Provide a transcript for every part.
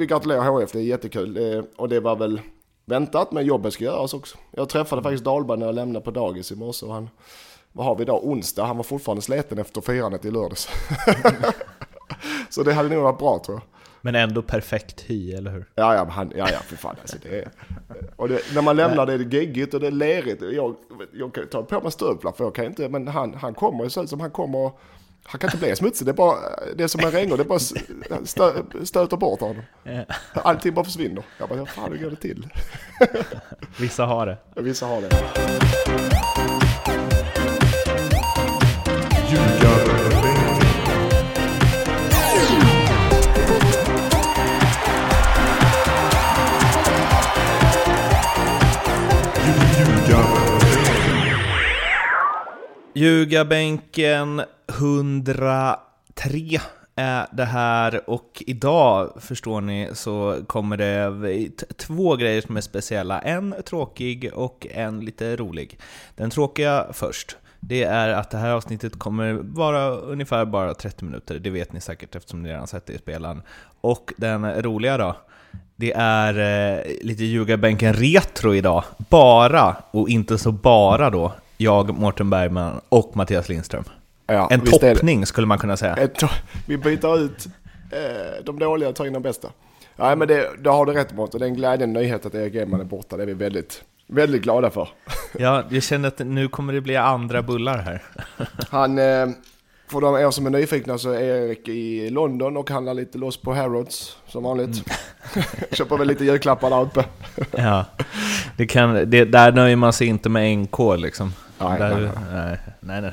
vi gratulerar HF, det är jättekul. Eh, och det var väl väntat, men jobbet ska göras också. Jag träffade faktiskt Dahlberg när jag lämnade på dagis i morse och han, vad har vi idag, onsdag, han var fortfarande sliten efter firandet i lördags. Så det hade nog varit bra tror jag. Men ändå perfekt hy, eller hur? Ja, ja, han, ja, ja för fan. Alltså, det är, och det, när man lämnar det är det geggigt och det är lerigt. Jag, jag kan ta på mig stövlar för jag kan inte, men han, han kommer ju så som han kommer han kan inte bli smutsig, det är, bara, det är som en regn det är bara stö, stöter bort honom. Allting bara försvinner. Jag bara, fan hur går det till? Vissa har det. Vissa har det. Ljugarbänken 103 är det här och idag, förstår ni, så kommer det två grejer som är speciella. En tråkig och en lite rolig. Den tråkiga först. Det är att det här avsnittet kommer vara ungefär bara 30 minuter, det vet ni säkert eftersom ni redan sett det i spelaren. Och den roliga då, det är eh, lite ljugarbänken retro idag. Bara, och inte så bara då, jag, Mårten Bergman och Mattias Lindström. Ja, en toppning skulle man kunna säga. vi byter ut eh, de dåliga och tar in de bästa. Nej men det, det har du rätt mot och det är en glädjande nyhet att Erik Edman är borta. Det är vi väldigt, väldigt glada för. ja, jag känner att nu kommer det bli andra bullar här. Han, eh, för de er som är nyfikna så är Erik i London och handlar lite loss på Harrods som vanligt. Mm. Köper väl lite julklappar där uppe. ja, det kan, det, där nöjer man sig inte med NK liksom. Nej, där, nej, nej. nej, nej.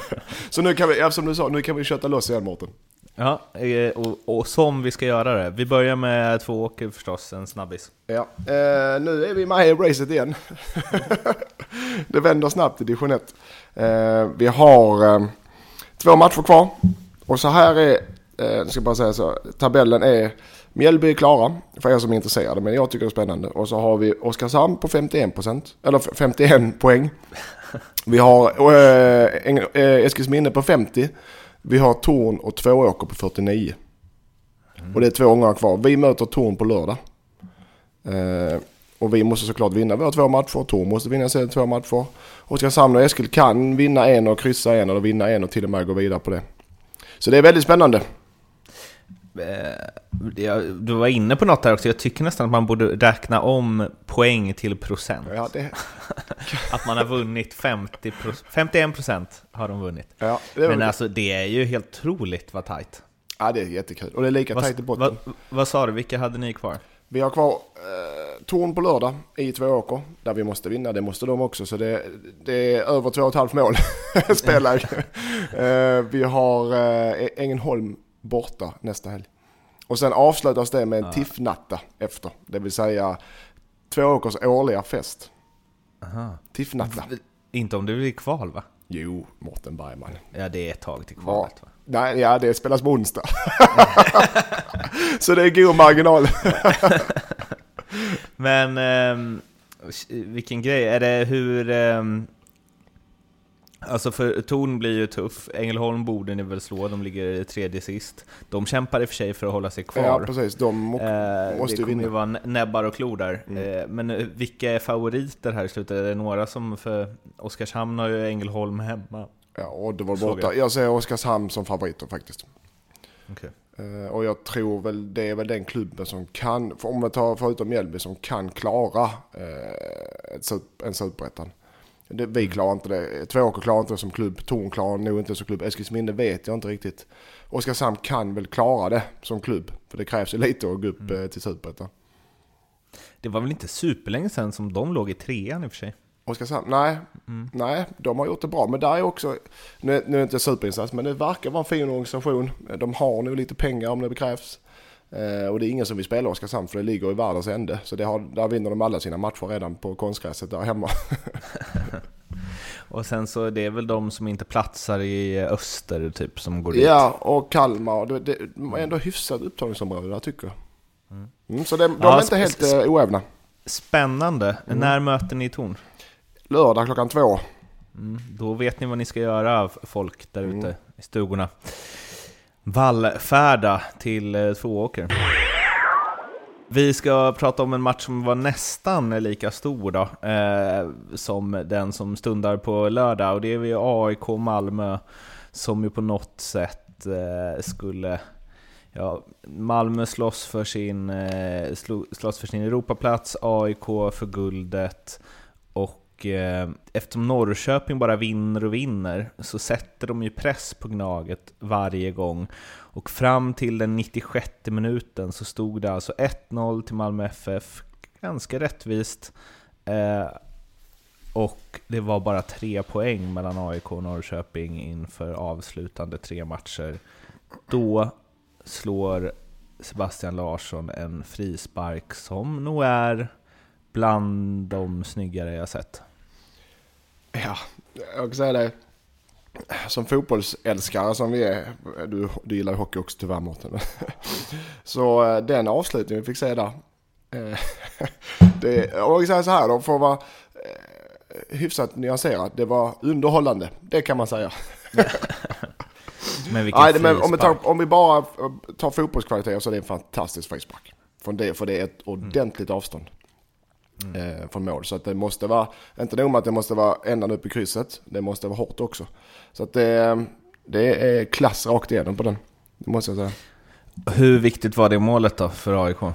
så nu kan vi, ja, som du sa, nu kan vi köta loss igen Mårten. Ja, eh, och, och, som vi ska göra det. Vi börjar med två åker förstås, en snabbis. Ja, eh, nu är vi med i racet igen. det vänder snabbt i division 1. Eh, vi har eh, två matcher kvar. Och så här är, eh, ska bara säga så, tabellen är Mjällby är klara för er som är intresserade, men jag tycker det är spännande. Och så har vi Oskarshamn på 51%, eller 51 poäng. Vi har äh, äh, Eskilsminne på 50. Vi har Torn och Tvååker på 49. Mm. Och det är två gånger kvar. Vi möter Torn på lördag. Eh, och vi måste såklart vinna våra två matcher. Torn måste vinna sina två matcher. Oskarshamn och Eskil kan vinna en och kryssa en eller vinna en och till och med gå vidare på det. Så det är väldigt spännande. Eh, du var inne på något där också, jag tycker nästan att man borde räkna om poäng till procent. Ja, det... att man har vunnit 50 51 procent har de vunnit. Ja, Men alltså det är ju helt otroligt vad tajt. Ja, det är jättekul. Och det är lika vad, tajt i botten. Vad, vad sa du, vilka hade ni kvar? Vi har kvar eh, Torn på lördag i Tvååker, där vi måste vinna. Det måste de också, så det, det är över två och ett halvt mål spelläge. eh, vi har eh, Ängelholm borta nästa helg. Och sen avslutas det med en ja. tiffnatta efter. Det vill säga Tvååkers årliga fest. Aha. Tiffnatta. Inte om det blir kval va? Jo, Mårten Bergman. Ja, det är ett tag till kvalet va? Nej, ja det spelas på onsdag. Så det är god marginal. Men eh, vilken grej, är det hur... Eh, Alltså för Torn blir ju tuff, Ängelholm borde ni väl slå, de ligger tredje sist. De kämpar i och för sig för att hålla sig kvar. Ja precis, de må eh, måste ju vinna. Det kommer ju vara näbbar och klor där. Mm. Eh, men eh, vilka är favoriter här i slutet? Är det några som, för Oskarshamn har ju Ängelholm hemma. Ja, var borta. Jag ser Oskarshamn som favoriter faktiskt. Okay. Eh, och jag tror väl det är väl den klubben som kan, om vi tar förutom Mjällby, som kan klara eh, en superettan. Det, vi klarar inte det. Tvååker klarar inte det som klubb. Torn klarar nog inte det som klubb. Eskilsminne vet jag inte riktigt. Oskarshamn kan väl klara det som klubb. För det krävs ju lite att gå upp mm. Eh, till Superettan. Det var väl inte superlänge sedan som de låg i trean i och för sig? Oskarshamn? Nej, mm. nej, de har gjort det bra. Men där är också, nu, nu är det inte superinsats, men det verkar vara en fin organisation. De har nu lite pengar om det krävs. Eh, och det är ingen som vill spela Oskarshamn för det ligger i världens ände. Så det har, där vinner de alla sina matcher redan på konstgräset där hemma. och sen så är det väl de som inte platsar i öster typ som går dit? Ja, och Kalmar. Det, det är ändå hyfsat upptagningsområde där tycker jag. Mm. Så det, de ja, är inte helt uh, oävna. Spännande. Mm. När möter ni Torn? Lördag klockan två. Mm, då vet ni vad ni ska göra folk där ute mm. i stugorna vallfärda till eh, Tvååker. Vi ska prata om en match som var nästan lika stor då, eh, som den som stundar på lördag, och det är AIK-Malmö som ju på något sätt eh, skulle Ja, Malmö slåss för sin, eh, slåss för sin Europaplats, AIK för guldet och eh, eftersom Norrköping bara vinner och vinner så sätter de ju press på Gnaget varje gång. Och fram till den 96 minuten så stod det alltså 1-0 till Malmö FF, ganska rättvist. Eh, och det var bara tre poäng mellan AIK och Norrköping inför avslutande tre matcher. Då slår Sebastian Larsson en frispark som nog är bland de snyggare jag sett. Ja, jag kan säga det. Som fotbollsälskare som vi är, du, du gillar ju hockey också tyvärr Mårten. Så eh, den avslutningen vi fick se där. Eh, det, och jag säger så här då, för att vara eh, hyfsat nyanserad, det var underhållande. Det kan man säga. Men vilken Nej, men om, vi tar, om vi bara tar fotbollskvaliteter så är det en fantastisk frispark. Från det, för det är ett ordentligt mm. avstånd. Mm. Eh, från mål. Så att det måste vara, inte nog med att det måste vara ända upp i krysset, det måste vara hårt också. Så att det, det är klass rakt igenom på den, det måste jag säga. Hur viktigt var det målet då för AIK?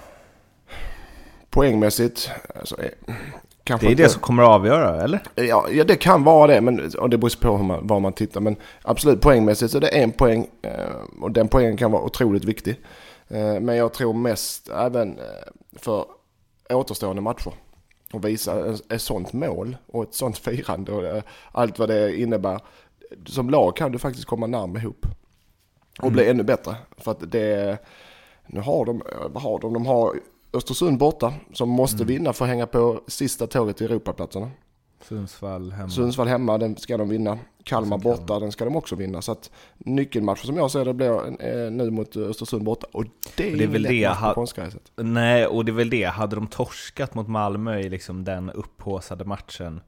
Poängmässigt, alltså, Kanske det är det som kommer att avgöra, eller? Ja, ja det kan vara det, men, och det beror på hur man, var man tittar. Men absolut, poängmässigt så är det en poäng eh, och den poängen kan vara otroligt viktig. Eh, men jag tror mest även eh, för återstående matcher. Och visa ett sånt mål och ett sånt firande och allt vad det innebär. Som lag kan du faktiskt komma närmare ihop. Och mm. bli ännu bättre. För att det, nu har de, vad har de? De har Östersund borta som måste mm. vinna för att hänga på sista tåget i Europaplatserna. Sundsvall hemma. Sundsvall hemma, den ska de vinna. Kalmar borta, den ska de också vinna. Så att nyckelmatchen som jag ser det blir eh, nu mot Östersund borta. Och det är, det är väl det ha... Nej, och det är väl det. Hade de torskat mot Malmö i liksom den upphåsade matchen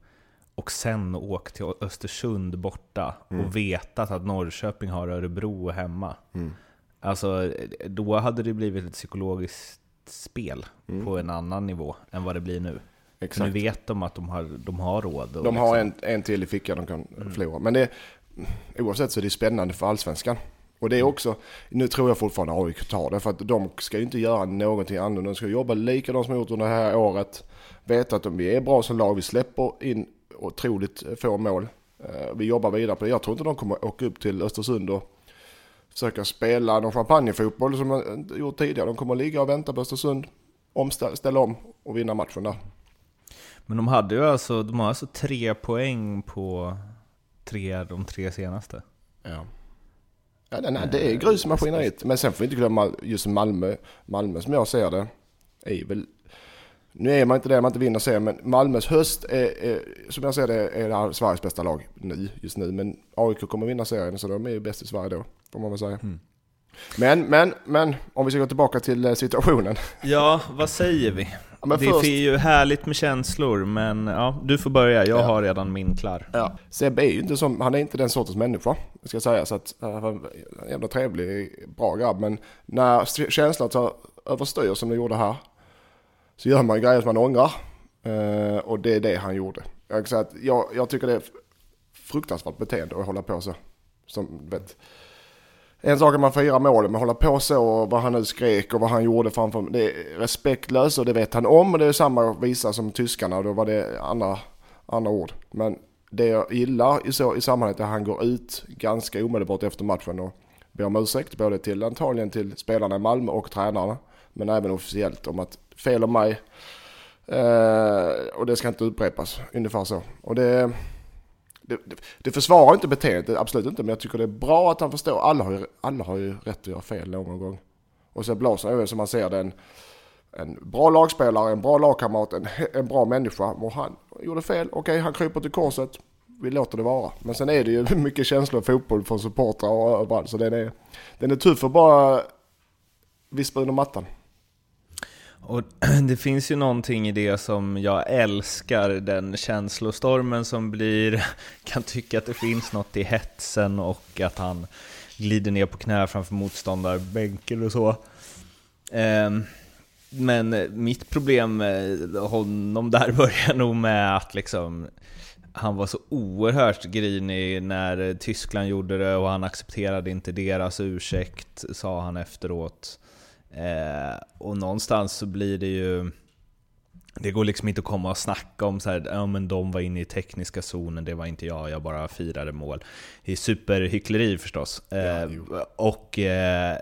och sen åkt till Östersund borta mm. och vetat att Norrköping har Örebro hemma. Mm. Alltså, då hade det blivit ett psykologiskt spel mm. på en annan nivå än vad det blir nu. Exakt. Nu vet de att de har, de har råd. de liksom... har en, en till i fickan de kan mm. förlora. Men det, oavsett så är det spännande för allsvenskan. Och det är mm. också, nu tror jag fortfarande AIK tar det, för att de ska ju inte göra någonting annat. De ska jobba likadant som de gjort under det här året. Veta att vi är bra som lag, vi släpper in otroligt få mål. Eh, vi jobbar vidare på det. Jag tror inte de kommer åka upp till Östersund och försöka spela någon champagnefotboll som de gjort tidigare. De kommer ligga och vänta på Östersund, omställa om och vinna matchen där. Men de hade ju alltså, de har alltså tre poäng på tre, de tre senaste. Ja. Ja, den det är grus i maskineriet. Men sen får vi inte glömma just Malmö. Malmö som jag ser det är väl... Nu är man inte det man inte vinner serien, men Malmös höst är, är, som jag ser det, är det Sveriges bästa lag nu, just nu. Men AIK kommer vinna serien, så de är ju bäst i Sverige då får man väl säga. Mm. Men, men, men om vi ska gå tillbaka till eh, situationen. Ja, vad säger vi? Ja, det först... är ju härligt med känslor, men ja, du får börja. Jag ja. har redan min klar. Ja. Sebbe är ju inte som, han är inte den sortens människa, ska jag säga. Så att, han en jävla trevlig, bra grabb. Men när känslan tar överstyr som det gjorde här, så gör man grejer som man ångrar. Uh, och det är det han gjorde. Jag, jag, jag tycker det är fruktansvärt beteende att hålla på så. Som, vet, en sak är man firar målet, men hålla på så och vad han nu skrek och vad han gjorde framför Det är respektlöst och det vet han om och det är samma visa som tyskarna. Då var det andra, andra ord. Men det jag gillar i, så, i sammanhanget är att han går ut ganska omedelbart efter matchen och ber om ursäkt. Både till antagligen till spelarna i Malmö och tränarna. Men även officiellt om att fel av mig. Eh, och det ska inte upprepas. Ungefär så. Och det det, det, försvarar inte beteendet, absolut inte, men jag tycker det är bra att han förstår. Alla har ju, alla har ju rätt att göra fel någon gång. Och sen Blasen är som man ser det en, bra lagspelare, en bra lagkamrat, en, en bra människa. Och han gjorde fel, okej okay, han kryper till korset. Vi låter det vara. Men sen är det ju mycket känslor i fotboll från supportrar och överallt. Så den är, den är tuff att bara vispa under mattan. Och det finns ju någonting i det som jag älskar, den känslostormen som blir, kan tycka att det finns något i hetsen och att han glider ner på knä framför motståndarbänken och så. Ehm, men mitt problem med honom där börjar nog med att liksom han var så oerhört grinig när Tyskland gjorde det och han accepterade inte deras ursäkt, sa han efteråt. Eh, och någonstans så blir det ju... Det går liksom inte att komma och snacka om så här, ja men de var inne i tekniska zonen, det var inte jag, jag bara firade mål. Det är superhyckleri förstås. Eh, och eh,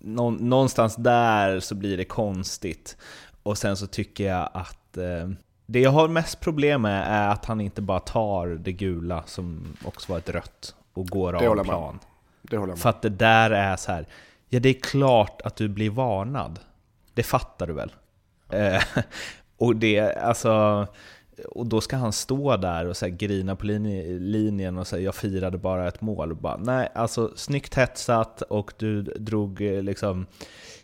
någonstans där så blir det konstigt. Och sen så tycker jag att eh, det jag har mest problem med är att han inte bara tar det gula, som också var ett rött, och går av plan. Det håller jag med. För att det där är så här, ja det är klart att du blir varnad. Det fattar du väl? Eh, och det, alltså... Och då ska han stå där och så grina på linjen och säga jag firade bara ett mål. Bara, nej, alltså snyggt hetsat och du drog eh, liksom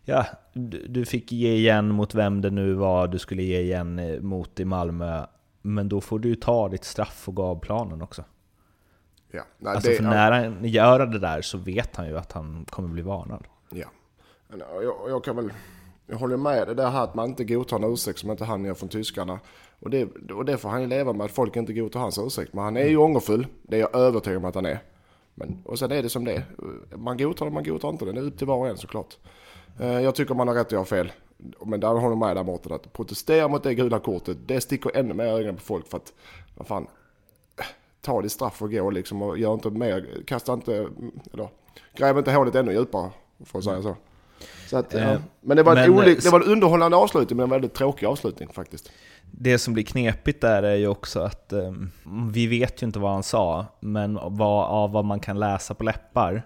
ja, du fick ge igen mot vem det nu var du skulle ge igen eh, mot i Malmö. Men då får du ju ta ditt straff och gå av planen också. Ja. Nej, alltså det, för när han gör det där så vet han ju att han kommer bli varnad. Ja. Jag, jag kan väl... Jag håller med det där här att man inte godtar en ursäkt som inte han gör från tyskarna. Och det, och det får han ju leva med att folk inte godtar hans ursäkt. Men han är ju mm. ångerfull. Det är jag övertygad om att han är. Men, och sen är det som det är. Man godtar det, man godtar inte det. Det är upp till var och en såklart. Eh, jag tycker man har rätt att göra fel. Men där håller jag med där Mårten att protestera mot det gula kortet, det sticker ännu mer ögonen på folk för att, vad fan, ta ditt straff och gå liksom och gör inte mer, kasta inte, eller gräv inte hålet ännu djupare, för att säga så. så att, eh, ja. Men, det var, men, olik, det var en underhållande avslutning, men en väldigt tråkig avslutning faktiskt. Det som blir knepigt där är ju också att um, vi vet ju inte vad han sa, men vad, av vad man kan läsa på läppar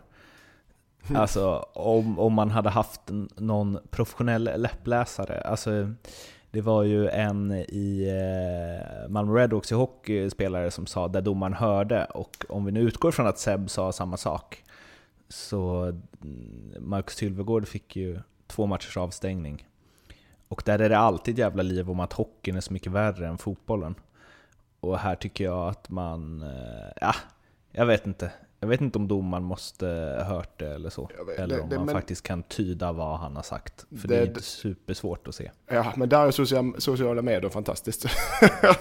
Mm. Alltså om, om man hade haft någon professionell läppläsare. Alltså, det var ju en i eh, Malmö Redhawks i hockey spelare som sa där domaren hörde, och om vi nu utgår från att Seb sa samma sak, så mm, Marcus Sylvegård fick ju två matchers avstängning. Och där är det alltid jävla liv om att hockeyn är så mycket värre än fotbollen. Och här tycker jag att man, eh, ja, jag vet inte. Jag vet inte om domaren måste ha hört det eller så. Vet, eller om det, man men, faktiskt kan tyda vad han har sagt. För det, det är inte supersvårt att se. Ja, men där är sociala, sociala medier fantastiskt.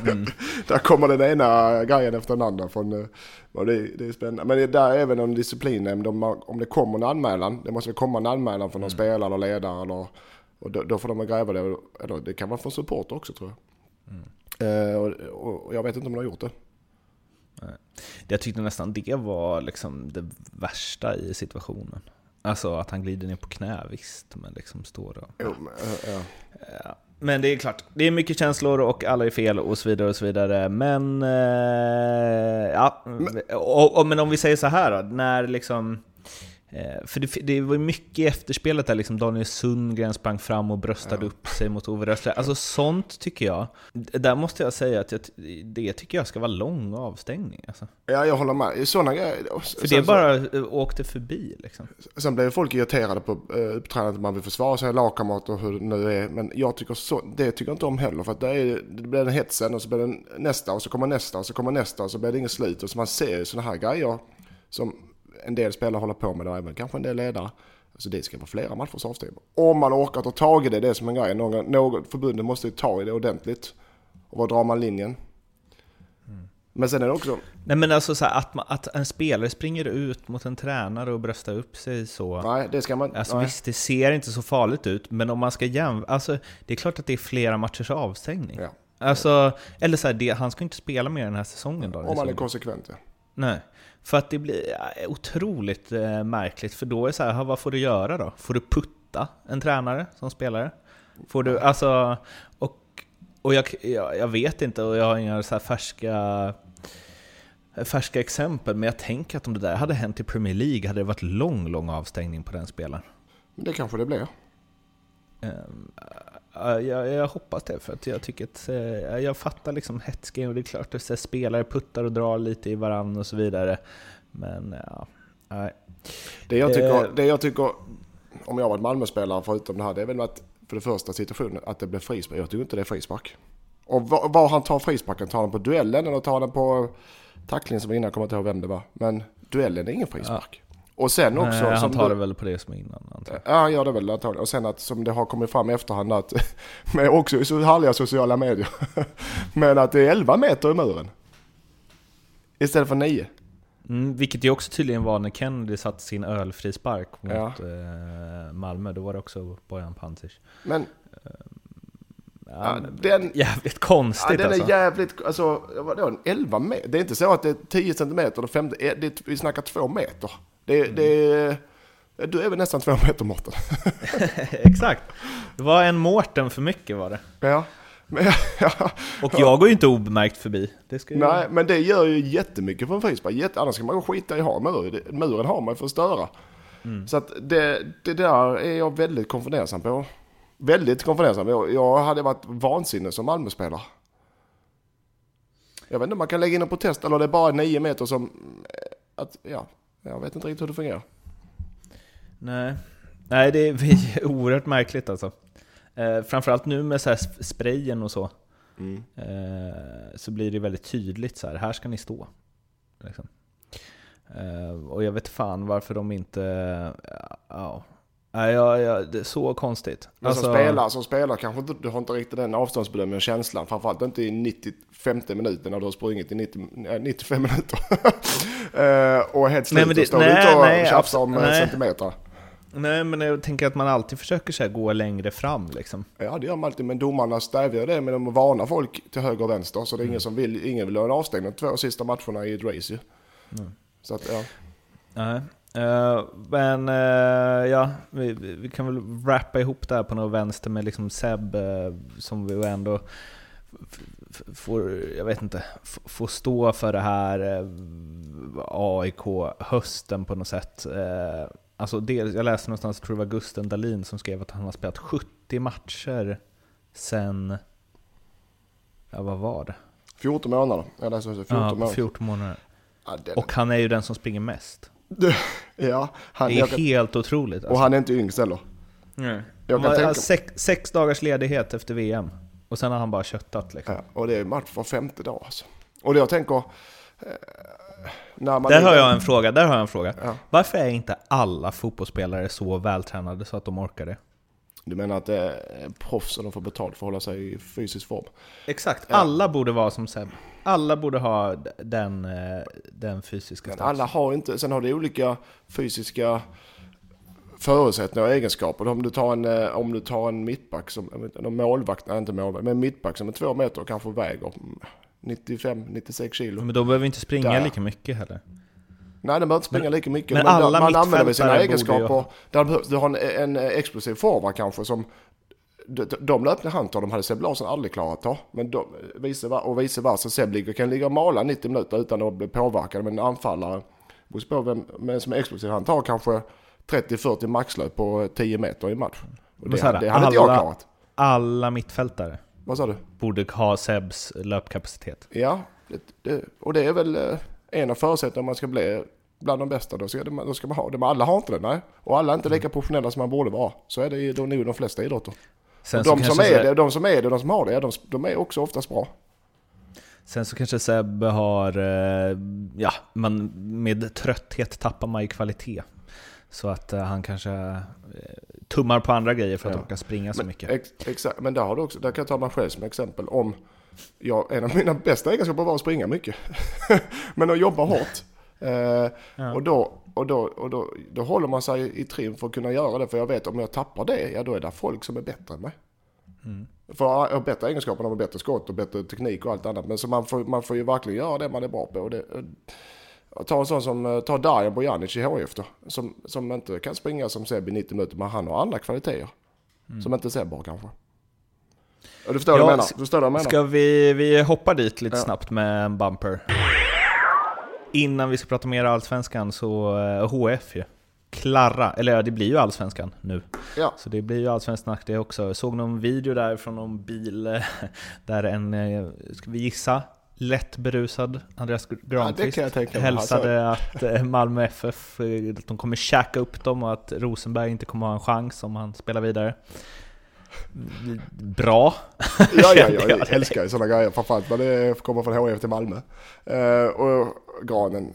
Mm. där kommer den ena grejen efter den andra. Från, eh, det, det är spännande. Men det där även om disciplinnämnd, om, om det kommer en anmälan. Det måste väl komma en anmälan från någon mm. spelare eller ledare. Eller, och då, då får de gräva det. Eller det kan vara från supporter också tror jag. Mm. Uh, och, och jag vet inte om de har gjort det. Jag tyckte nästan det var liksom det värsta i situationen. Alltså att han glider ner på knä, visst, men liksom står och... Jo, men, ja. ja. Men det är klart, det är mycket känslor och alla är fel och så vidare och så vidare. Men, eh, ja, men, och, och, men om vi säger så här då, när liksom för det, det var mycket i efterspelet där liksom Daniel Sundgren sprang fram och bröstade ja. upp sig mot Ove Rössler. Alltså sånt tycker jag, där måste jag säga att jag, det tycker jag ska vara lång avstängning. Alltså. Ja, jag håller med. Sådana grejer. För det bara så, eh, åkte förbi liksom. Sen blev folk irriterade på uh, uppträdandet, man vill försvara sig, lagkamrater och hur det nu är. Men jag tycker så, det tycker jag inte om heller. För att det, är, det blir den hetsen och så blir det nästa och så kommer nästa och så kommer nästa och så blir det inget slut. Och så man ser ju sådana här grejer som en del spelare håller på med det, även kanske en del ledare. Alltså det ska vara flera matchers avstängning. Om man orkar ta tag i det, det är som en grej. Någon, någon, förbundet måste ju ta i det ordentligt. Och var drar man linjen? Mm. Men sen är det också... Nej men alltså så här, att, man, att en spelare springer ut mot en tränare och bröstar upp sig så... Nej, det ska man... Alltså nej. visst, det ser inte så farligt ut, men om man ska jämföra... Alltså, det är klart att det är flera matchers avstängning. Ja. Alltså, eller så här, det, han ska inte spela mer den här säsongen då. Om man är konsekvent ja. Nej. För att det blir otroligt eh, märkligt, för då är det så här, vad får du göra då? Får du putta en tränare som spelare? Får du, alltså, och, och jag, jag, jag vet inte, och jag har inga så färska färska exempel, men jag tänker att om det där hade hänt i Premier League hade det varit lång, lång avstängning på den spelaren. Det kanske det blir. Um, jag, jag, hoppas det, för att jag tycker att eh, jag fattar liksom hetsgrejen och det är klart att spelare puttar och drar lite i varandra och så vidare. Men ja, nej. Det jag tycker, eh, det jag tycker om jag varit Malmö-spelare förutom det här, det är väl att för det första situationen att det blir frispark. Jag tycker inte det är frispark. Och var, var han tar frisparken, tar han på duellen eller tar han på tacklingen som innan, kommer inte ihåg vem det var. Men duellen är ingen frispark. Ja. Och sen också... Nej, han tar det väl på det som innan antar jag. Ja, han gör det väl antagligen. Och sen att som det har kommit fram i efterhand att, med också så härliga sociala medier, men att det är 11 meter i muren. Istället för 9. Mm, vilket ju också tydligen var när Kennedy satte sin ölfrispark mot Ja. eh, Malmö. Då var det också Bojan Pancic. Men Ja, ja, den, Jävligt ja, konstigt den alltså. är jävligt, alltså vadå, en 11 meter? Det är inte så att det är 10 centimeter 50, det är, vi snackar 2 meter. Det, Mm. det du är väl nästan 2 meter Mårten? Exakt. Det var en Mårten för mycket var det. Ja. Men, ja. Och jag går ju inte obemärkt förbi. Nej, men det gör ju jättemycket för en frispark. Jätte, annars ska man skita i att ha mur. Muren har man för att störa. Mm. Så att det, det där är jag väldigt konfundersam på. Väldigt konfundersam. Jag, jag hade varit vansinnig som Malmöspelare. Jag vet inte om man kan lägga in en protest eller det är bara nio meter som... Att, ja, jag vet inte riktigt hur det fungerar. Nej. Nej, det är oerhört märkligt alltså. Eh, framförallt nu med så här sp- sprayen och så. Mm. Eh, så blir det väldigt tydligt så här. här ska ni stå. Liksom. Eh, och jag vet fan varför de inte... Ja, ja. Nej, ja, ja, det är så konstigt. Men som Alltså- spelare, som spelare kanske inte, du har inte riktigt den avståndsbedömningen och känslan. Framförallt inte i 95 minuten när du har sprungit i 90, eh, 95 minuter. eh, och helt slut Nej, det- står nej, ute och nej, tjafsar om eh, nej. centimeter. Nej, men jag tänker att man alltid försöker så gå längre fram liksom. Ja det gör man alltid, men domarna stävjar det med att varna folk till höger och vänster. Så det är ingen som vill, ingen vill ha en avstängning de två sista matcherna i ett race ju. Så att ja. Nej. Eh, men eh, ja, vi, vi kan väl wrappa ihop det här på något vänster med liksom Seb eh, som vi ändå får, jag vet inte, får stå för det här AIK-hösten på något sätt. Alltså dels, jag läste någonstans, tror det var Gusten Dahlin som skrev att han har spelat 70 matcher sen, ja vad var det? 14 månader. Jag också 14 Ja, månader. 14 månader. Ja, den, Och han är ju den som springer mest. ja, han, Det är jag kan, helt otroligt. och Alltså. han är inte yngst heller. Nej. Jag kan tänka- har sex, sex dagars ledighet efter VM. Och sen har han bara köttat liksom. Ja, och det är match var femte dag alltså. Och det jag tänker... Eh, när man Där har jag en fråga, där har jag en fråga. Ja. Varför är inte alla fotbollsspelare så vältränade så att de orkar det? Du menar att det är proffs och de får betalt för att hålla sig i fysisk form? Exakt, Ja. alla borde vara som Seb. Alla borde ha den, eh, den fysiska Men statusen. alla har inte, sen har det olika fysiska förutsättningar och egenskaper. Om du tar en, eh, om du tar en mittback som, en målvakt, nej inte målvakt, men en mittback som är två meter och kanske väger 95-96 kilo. Men då behöver vi inte springa Där. lika mycket heller. Nej, de behöver inte springa lika mycket. men Men, alla man använder sina egenskaper. Där du har en, en explosiv forward kanske som de, de löpningar han tar, de hade Seb Larsson aldrig klarat att ta. Men de, vice, och vice versa, Seb ligger, kan ligga och mala 90 minuter utan att bli påverkad. Men en anfallare, beror på vem men som är explosiv, han tar kanske 30-40 maxlöp på 10 meter i match. Och det, här, det hade inte jag alla- klarat. Alla mittfältare Vad sa du? borde ha Sebs löpkapacitet. Ja, det, det, och det är väl eh, en av förutsättningarna om man ska bli bland de bästa. Då ska, det, då ska man ha det. Men alla har inte det, nej. Och alla är inte lika professionella som man borde vara. Så är det ju då nog de flesta idrotter. De som, är det, de som är det, de som har det, de, de är också oftast bra. Sen så kanske Seb har, eh, ja, man, med trötthet tappar man ju kvalitet. Så att eh, han kanske eh, tummar på andra grejer för att Ja. orka springa så Men, mycket. ex, exakt, men där, har du också, där kan jag ta mig själv som exempel. Om jag, en av mina bästa egenskaper var att springa mycket. men att jobba hårt. Eh, Ja. Och, då, och, då, och då, då håller man sig i trim för att kunna göra det. För jag vet om jag tappar det, ja då är det folk som är bättre än mig. Mm. För jag har bättre egenskaper, de har bättre skott och bättre teknik och allt annat. Men så man får, man får ju verkligen göra det man är bra på. Och det, ta en sån som, eh, ta Darjan Bojanic i HIF då. Som, som inte kan springa som Seb i 90 minuter, men han har andra kvaliteter. Som inte Seb har kanske. Och du förstår vad Ja, jag menar? Du förstår vad jag menar? Ska vi, vi hoppa dit lite Ja. snabbt med en bumper? Innan vi ska prata mer Allsvenskan så eh, HF ju. Klarra, eller ja, det blir ju Allsvenskan nu. Ja. Så det blir ju Allsvenskt snack det också. Jag såg någon video där från någon bil eh, där en, eh, ska vi gissa, lätt berusad Andreas Granqvist mig. hälsade att eh, Malmö FF, eh, att de kommer käka upp dem och att Rosenberg inte kommer ha en chans om han spelar vidare. Mm, Bra! Ja, ja, ja, jag älskar ju sådana grejer. Framförallt när det kommer från HIF till Malmö. Eh, och granen,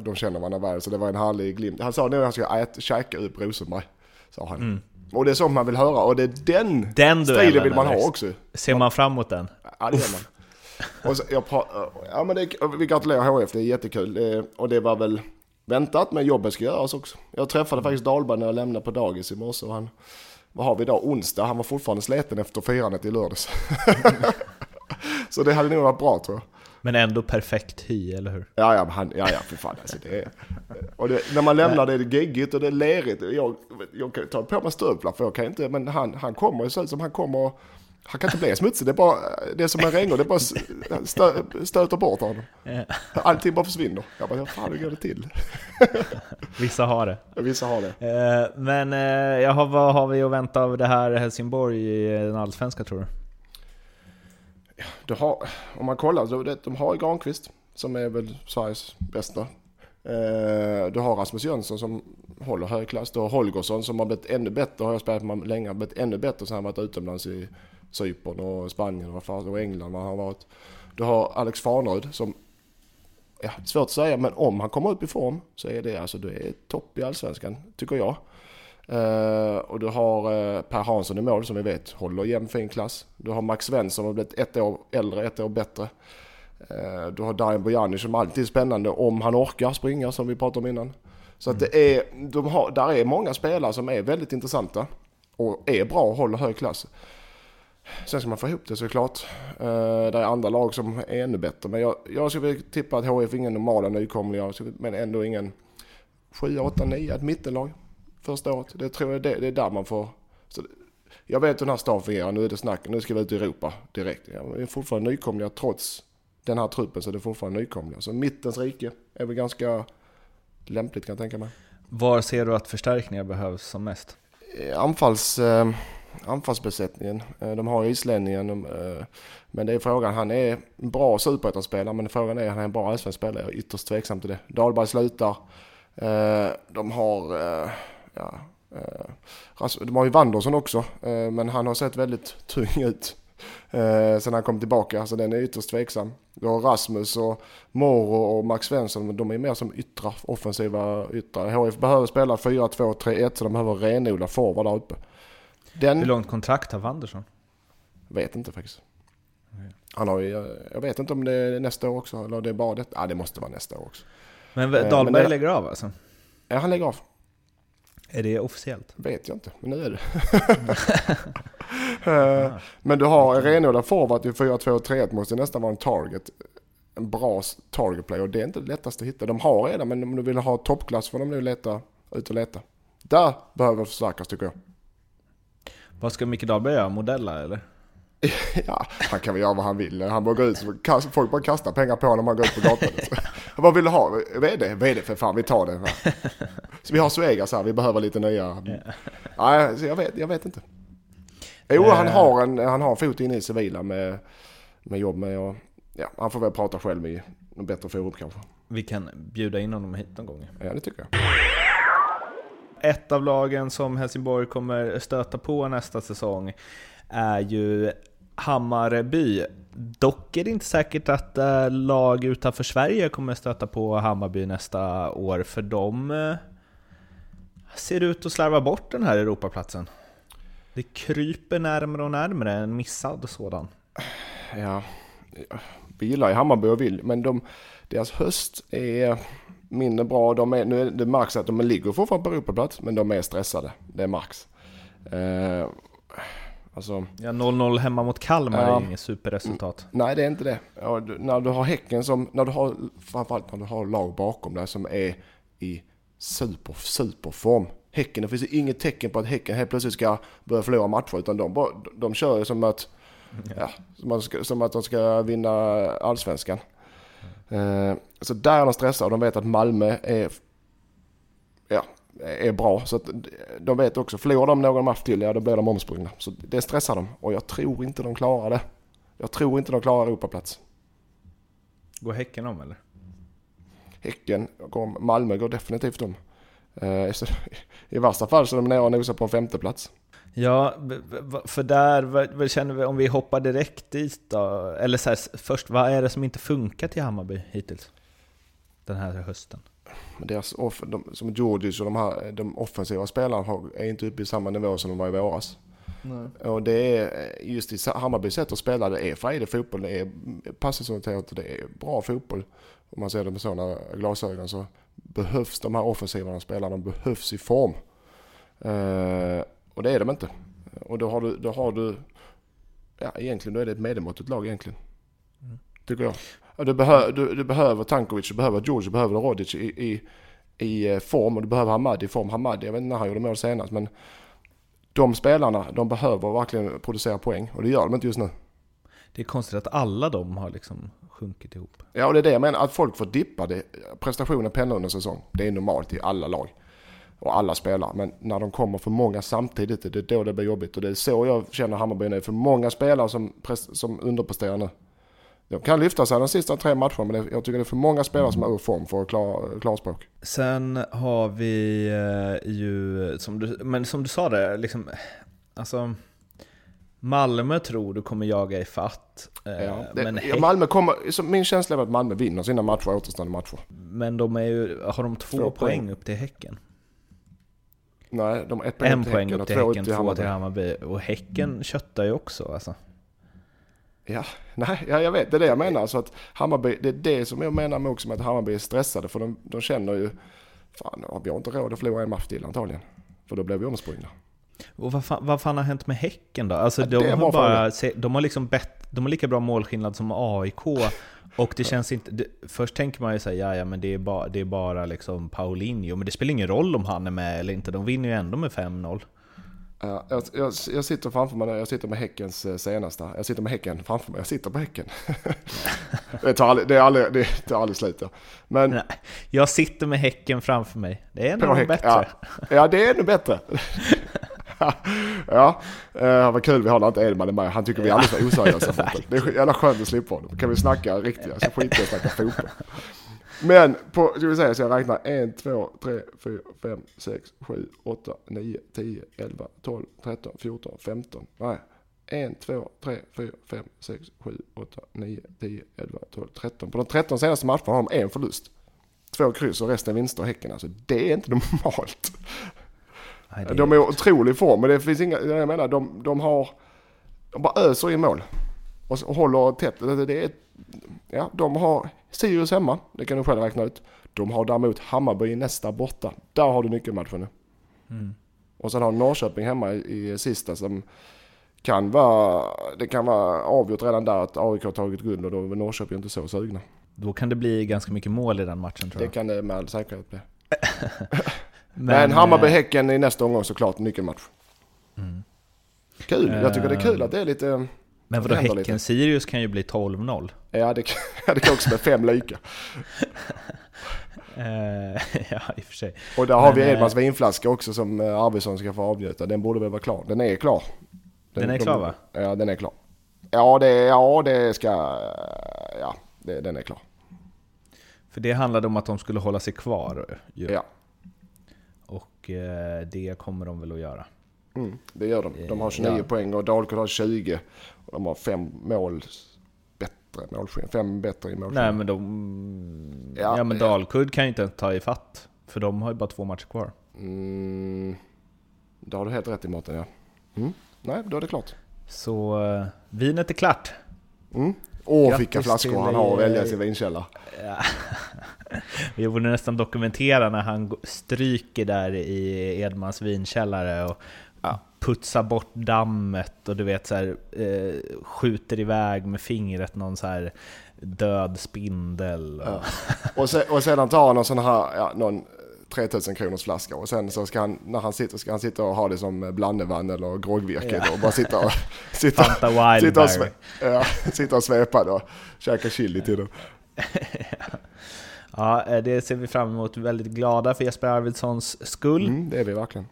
de känner varandra väl så det var en härlig glimt. Han sa nu att han ska äta, käka upp Rosenberg. Sa han. Mm. Och det är så man vill höra och det är den, Den stilen vill man ha också. Ser man fram emot den? Ja det gör man. Och så, jag pra- ja men det, vi gratulerar HF, det är jättekul. Det, och det var väl väntat men jobbet ska göras också. Jag träffade faktiskt Dahlberg när jag lämnade på dagis i morse och han, vad har vi idag, onsdag, han var fortfarande sliten efter firandet i lördags. så det hade nog varit bra tror jag. Men ändå perfekt hy, eller hur? Ja, ja, han, ja, ja, för fan alltså. Det är, och det, när man lämnar det är det geggigt och det är lerigt. Jag, jag kan ta på mig stövlar för jag kan inte, men han, han kommer ju se ut som han kommer, han kan inte bli smutsig. Det är bara, det är som en regn det bara stö, stöter bort honom. Allting bara försvinner. Jag bara, hur fan hur går det till? Vissa har det. Vissa har det. Eh, Men eh, jaha, vad har vi att vänta av det här Helsingborg i den allsvenska tror du? Du har, om man kollar, de har Granqvist som är väl Sveriges bästa. Eh, du har Rasmus Jönsson som håller hög klass. Du har Holgersson som har blivit ännu bättre, har jag spelat med länge, har blivit ännu bättre sen han varit utomlands i Cypern och Spanien och, vad fan, och England var han varit. Du har Alex Farnerud som, ja, svårt att säga, men om han kommer upp i form så är det alltså, det är topp i allsvenskan, tycker jag. Eh, och du har eh, Per Hansson i mål som vi vet håller jämn fin klass. Du har Max Svensson som har blivit ett år äldre, ett år bättre. Eh, du har Darin Bojanic som alltid är spännande om han orkar springa som vi pratade om innan. Så att det är, de har, där är många spelare som är väldigt intressanta och är bra och håller hög klass. Sen ska man få ihop det såklart. Uh, det är andra lag som är ännu bättre. Men jag, jag skulle tippa att HF är ingen normala nykomlingar. Men ändå ingen 7, 8, 9, ett mittenlag första året. Det tror jag det, det är där man får... Så, jag vet hur den här stan fungerar. Nu är det snack. Nu ska vi ut i Europa direkt. Ja, vi är fortfarande nykomlingar trots den här truppen så det är fortfarande nykomlingar. Så mittens rike är väl ganska lämpligt kan jag tänka mig. Var ser du att förstärkningar behövs som mest? Eh, Anfalls, eh, anfallsbesättningen. Eh, de har ju islänningen. Eh, men det är frågan, han är en bra superettan-spelare men frågan är, han är en bra allsvensk spelare. Jag är ytterst tveksam till det. Dahlberg slutar. Eh, de har, ja, de har ju Wanderson också. Men han har sett väldigt tung ut. Sen han kom tillbaka, så den är ytterst tveksam. Du har Rasmus och Moro och Max Svensson, de är mer som yttra, offensiva yttrar. HF behöver spela 4-2-3-1 så de behöver renodla forward där uppe. Den Hur långt kontrakt har Wandersson? vet inte faktiskt. Han har ju, jag vet inte om det är nästa år också, eller det är bara det. Ja, det måste vara nästa år också. Men Eh, Dahlberg men det- lägger av alltså? Ja, han lägger av. Är det officiellt? Vet jag inte, men nu är det. Eh, men du har en renodlad forward i 4-2-3-1 måste nästan vara en target. En bra target play och det är inte det lättaste att hitta. De har redan men om du vill ha toppklass får de nu leta, ut och leta. Där behöver förstärkas tycker jag. Vad ska Micke Dahlberg göra? Modella eller? Ja, han kan väl göra vad han vill. Han bara går ut, så folk bara kastar pengar på honom när han går ut på gatan. vad vill du ha? VD? VD för fan, vi tar det. Så vi har Svegas här, vi behöver lite nya. Nej, så jag vet, jag vet inte. Jo, han Eh. har en, han har en fot inne i civila med, med jobb med och, ja, han får väl prata själv i någon bättre forum kanske. Vi kan bjuda in honom hit någon gång. Ja, det tycker jag. Ett av lagen som Helsingborg kommer stöta på nästa säsong är ju Hammarby. Dock är det inte säkert att eh, lag utanför Sverige kommer stöta på Hammarby nästa år, för de eh, ser ut att slarva bort den här Europaplatsen. Det kryper närmare och närmare en missad sådan. Ja, vi gillar ju Hammarby och vill, men de, deras höst är mindre bra. De är, nu är det märks att de ligger fortfarande på Europaplats, men de är stressade. Det är Max. Eh, alltså, Ja, 0-0 hemma mot Kalmar Ja. är inget superresultat. nej det är inte det. Ja, du, när du har Häcken som, när du har, framförallt när du har lag bakom dig som är i super, superform. Häcken, det finns ju inget tecken på att Häcken helt plötsligt ska börja förlora matcher, utan de, bara, de kör ju som att, ja, som, att, ska- som att de ska vinna allsvenskan. Eh, så där är de stressade och de vet att Malmö är, ja, är bra. Så att de vet också, förlorar de någon match till, ja då blir de omsprungna. Så det stressar dem och jag tror inte de klarar det. Jag tror inte de klarar Europaplats. Går Häcken om eller? Häcken, går, Malmö går definitivt om. Eh, så, I värsta fall så är de nere och nosar på en femteplats. Ja, för där, vad, känner vi, om vi hoppar direkt dit då? Eller så här, först, vad är det som inte funkar till Hammarby hittills? Den här hösten. deras off, de, som Georgic och de här de offensiva spelarna har, är inte uppe i samma nivå som de var i våras. Nej. Och det är just i Hammarbys sätt att spela, det är frejdig fotboll, det är passningsorienterat och det är bra fotboll. Om man ser det med sådana glasögon så behövs de här offensiva spelarna, de behövs i form. Uh, och det är de inte. Och då har du, då har du ja egentligen då är det ett medelmåttigt lag egentligen. Mm. Tycker jag. Du, behö, du, du, behöver Tankovic, du behöver George, du behöver Rodic i, i, i eh, form och du behöver Hamadi i form. Hamadi, jag vet inte när han gjorde mål senast men de spelarna, de behöver verkligen producera poäng och det gör de inte just nu. Det är konstigt att alla de har liksom sjunkit ihop. Ja, och det är det jag menar, att folk får dippa det. Prestationen pendlar under säsong. Det är normalt i alla lag och alla spelare. Men när de kommer för många samtidigt, det är då det blir jobbigt. Och det är så jag känner Hammarby nu. För många spelare som, som underpresterar nu. De kan lyfta sig de sista tre matcherna, men jag tycker det är för många spelare som är ur form för att klara klarspråk. Sen har vi eh, ju, som du, men som du sa det, liksom, alltså Malmö tror du kommer jaga i fatt. Eh, ja, men ja, Malmö kommer, min känsla är att Malmö vinner sina matcher, återstående matcher. Men de är ju, har de två, två poäng, poäng upp till Häcken? Nej, de har ett poäng en upp till poäng Häcken, upp till Häcken, två till Hammarby. Och Häcken köttar ju också alltså. Ja, nej, ja, jag vet, det är det jag menar. Så att Hammarby, det är det som jag menar med också med att Hammarby är stressade. För de, de känner ju, fan vi har inte råd att förlora en match till antagligen. För då blir vi omsprungna. Och vad fan, vad fan har hänt med Häcken då? Alltså ja, de, har bara, de, har liksom bett, de har lika bra målskillnad som AIK. Och det känns inte... Det, först tänker man ju säga ja, ja men det är, ba, det är bara liksom Paulinho. Men det spelar ingen roll om han är med eller inte. De vinner ju ändå med 5-0. Jag, jag, jag, sitter framför mig, jag sitter med Häckens uh, senaste. Jag sitter med Häcken framför mig, jag sitter på Häcken. det, tar aldrig, det, är aldrig, det tar aldrig slut. Men, Nej, jag sitter med Häcken framför mig. Det är ännu bättre. Ja, ja, det är ännu bättre. ja, uh, vad kul vi har när inte Edman är med. Han tycker vi är alldeles för oseriösa. det är jävla skönt att slippa honom. Kan vi snacka riktiga, så skiter jag i att snacka fotboll. Men på, ska vi säga så jag räknar 1, 2, 3, 4, 5, 6, 7, 8, 9, 10, 11, 12, 13, 14, 15. Nej. 1, 2, 3, 4, 5, 6, 7, 8, 9, 10, 11, 12, 13. På de 13 senaste matcherna har de en förlust. Två kryss och resten vinster och Häcken. Alltså det är inte normalt. Nej, är... De är i otrolig form, men det finns inga, jag menar de, de har, de bara öser in mål. Och, och håller tätt. Det är, ja, de har Sirius hemma, det kan du själv räkna ut. De har däremot Hammarby nästa borta. Där har du nyckelmatchen nu. Mm. Och sen har Norrköping hemma i, i sista som kan vara, det kan vara avgjort redan där att AIK har tagit guld och då är Norrköping inte så sugna. Då kan det bli ganska mycket mål i den matchen tror jag. Det kan det med all säkerhet bli. Men, Men Hammarby-Häcken i nästa omgång såklart nyckelmatch. Mm. Kul, jag tycker det är kul att det är lite... Men vadå Häcken-Sirius kan ju bli 12-0. Ja det, det kan också bli fem lika. Uh, ja, i och för sig. Och där har vi Edmans uh, vinflaska också som uh, Arvidsson ska få avnjuta. Den borde väl vara klar. Den är klar. Den, den är de, klar va? Ja, den är klar. Ja, det, ja, det ska... Ja, det, den är klar. För det handlade om att de skulle hålla sig kvar ju. Ja. Och det kommer de väl att göra. Mm, det gör de. De har 29 ja. poäng och Dalkurd har 20. De har fem mål bättre målskillnad. Fem bättre i målskillnad. Nej men de... Ja, ja men Dalkurd kan ju inte ta i fatt För de har ju bara två matcher kvar. Mm, det har du helt rätt i Mårten ja. Mm. Nej, då är det klart. Så uh, vinet är klart. Mm. Åh, vilka flaskor han har att välja i sin vinkälla. Ja. Vi borde nästan dokumentera när han stryker där i Edmans vinkällare och. Putsar bort dammet och du vet så här, eh, skjuter iväg med fingret någon så här död spindel. Och, ja. och, se, och sedan tar han någon sån här, ja, någon 3000 kronors flaska och sen så ska han, när han sitter, ska han sitta och ha det som blandevann eller groggvirke ja. och bara sitta och, sitta, sitta och, sve, ja, sitta och svepa och käka chili till dem. ja, eh, det ser vi fram emot. Väldigt glada för Jesper Arvidssons skull. Mm, det är vi verkligen.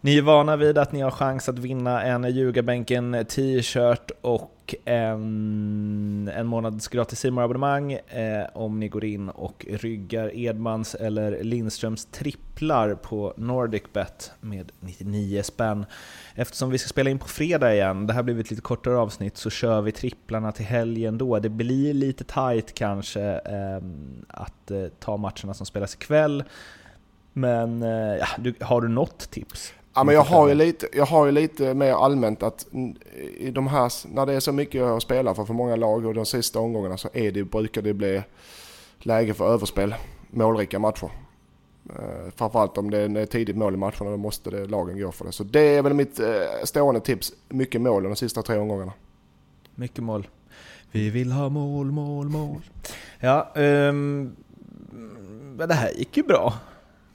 Ni är vana vid att ni har chans att vinna en Ljugarbänken t-shirt och en, en månads gratis abonnemang eh, om ni går in och ryggar Edmans eller Lindströms tripplar på NordicBet med 99 spänn. Eftersom vi ska spela in på fredag igen, det här blir ett lite kortare avsnitt, så kör vi tripplarna till helgen då. Det blir lite tight kanske eh, att eh, ta matcherna som spelas ikväll. Men eh, ja, du, har du något tips? Ja, men jag, har ju lite, jag har ju lite mer allmänt att i de här, när det är så mycket att spela för för många lag och de sista omgångarna så är det, brukar det bli läge för överspel, målrika matcher. Uh, framförallt om det är tidigt mål i matcherna, då måste det, lagen gå för det. Så det är väl mitt uh, stående tips. Mycket mål de sista tre omgångarna. Mycket mål. Vi vill ha mål, mål, mål. Ja, um, det här gick ju bra.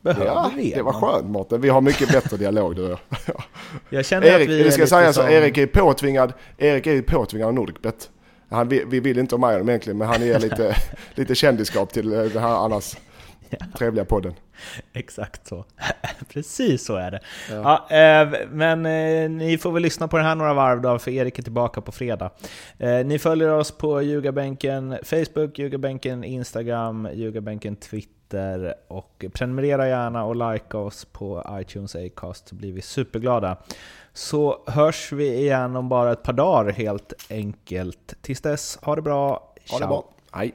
Behöver ja, vi det var skönt Mårten. Vi har mycket bättre dialog du jag. känner Erik, att vi det ska sägas som... Erik är påtvingad, Erik är påtvingad av Nordicbet. Han, vi, vi vill inte ha med honom egentligen men han ger lite, lite kändisskap till den här annars ja. trevliga podden. Exakt så. Precis så är det. Ja. ja eh, men eh, ni får väl lyssna på den här några varv då, för Erik är tillbaka på fredag. Eh, ni följer oss på Ljugarbänken Facebook, Ljugarbänken Instagram, Ljugarbänken Twitter Twitter och prenumerera gärna och likea oss på iTunes Acast så blir vi superglada. Så hörs vi igen om bara ett par dagar helt enkelt. Tills dess, ha det bra! Ha det bra! Hej!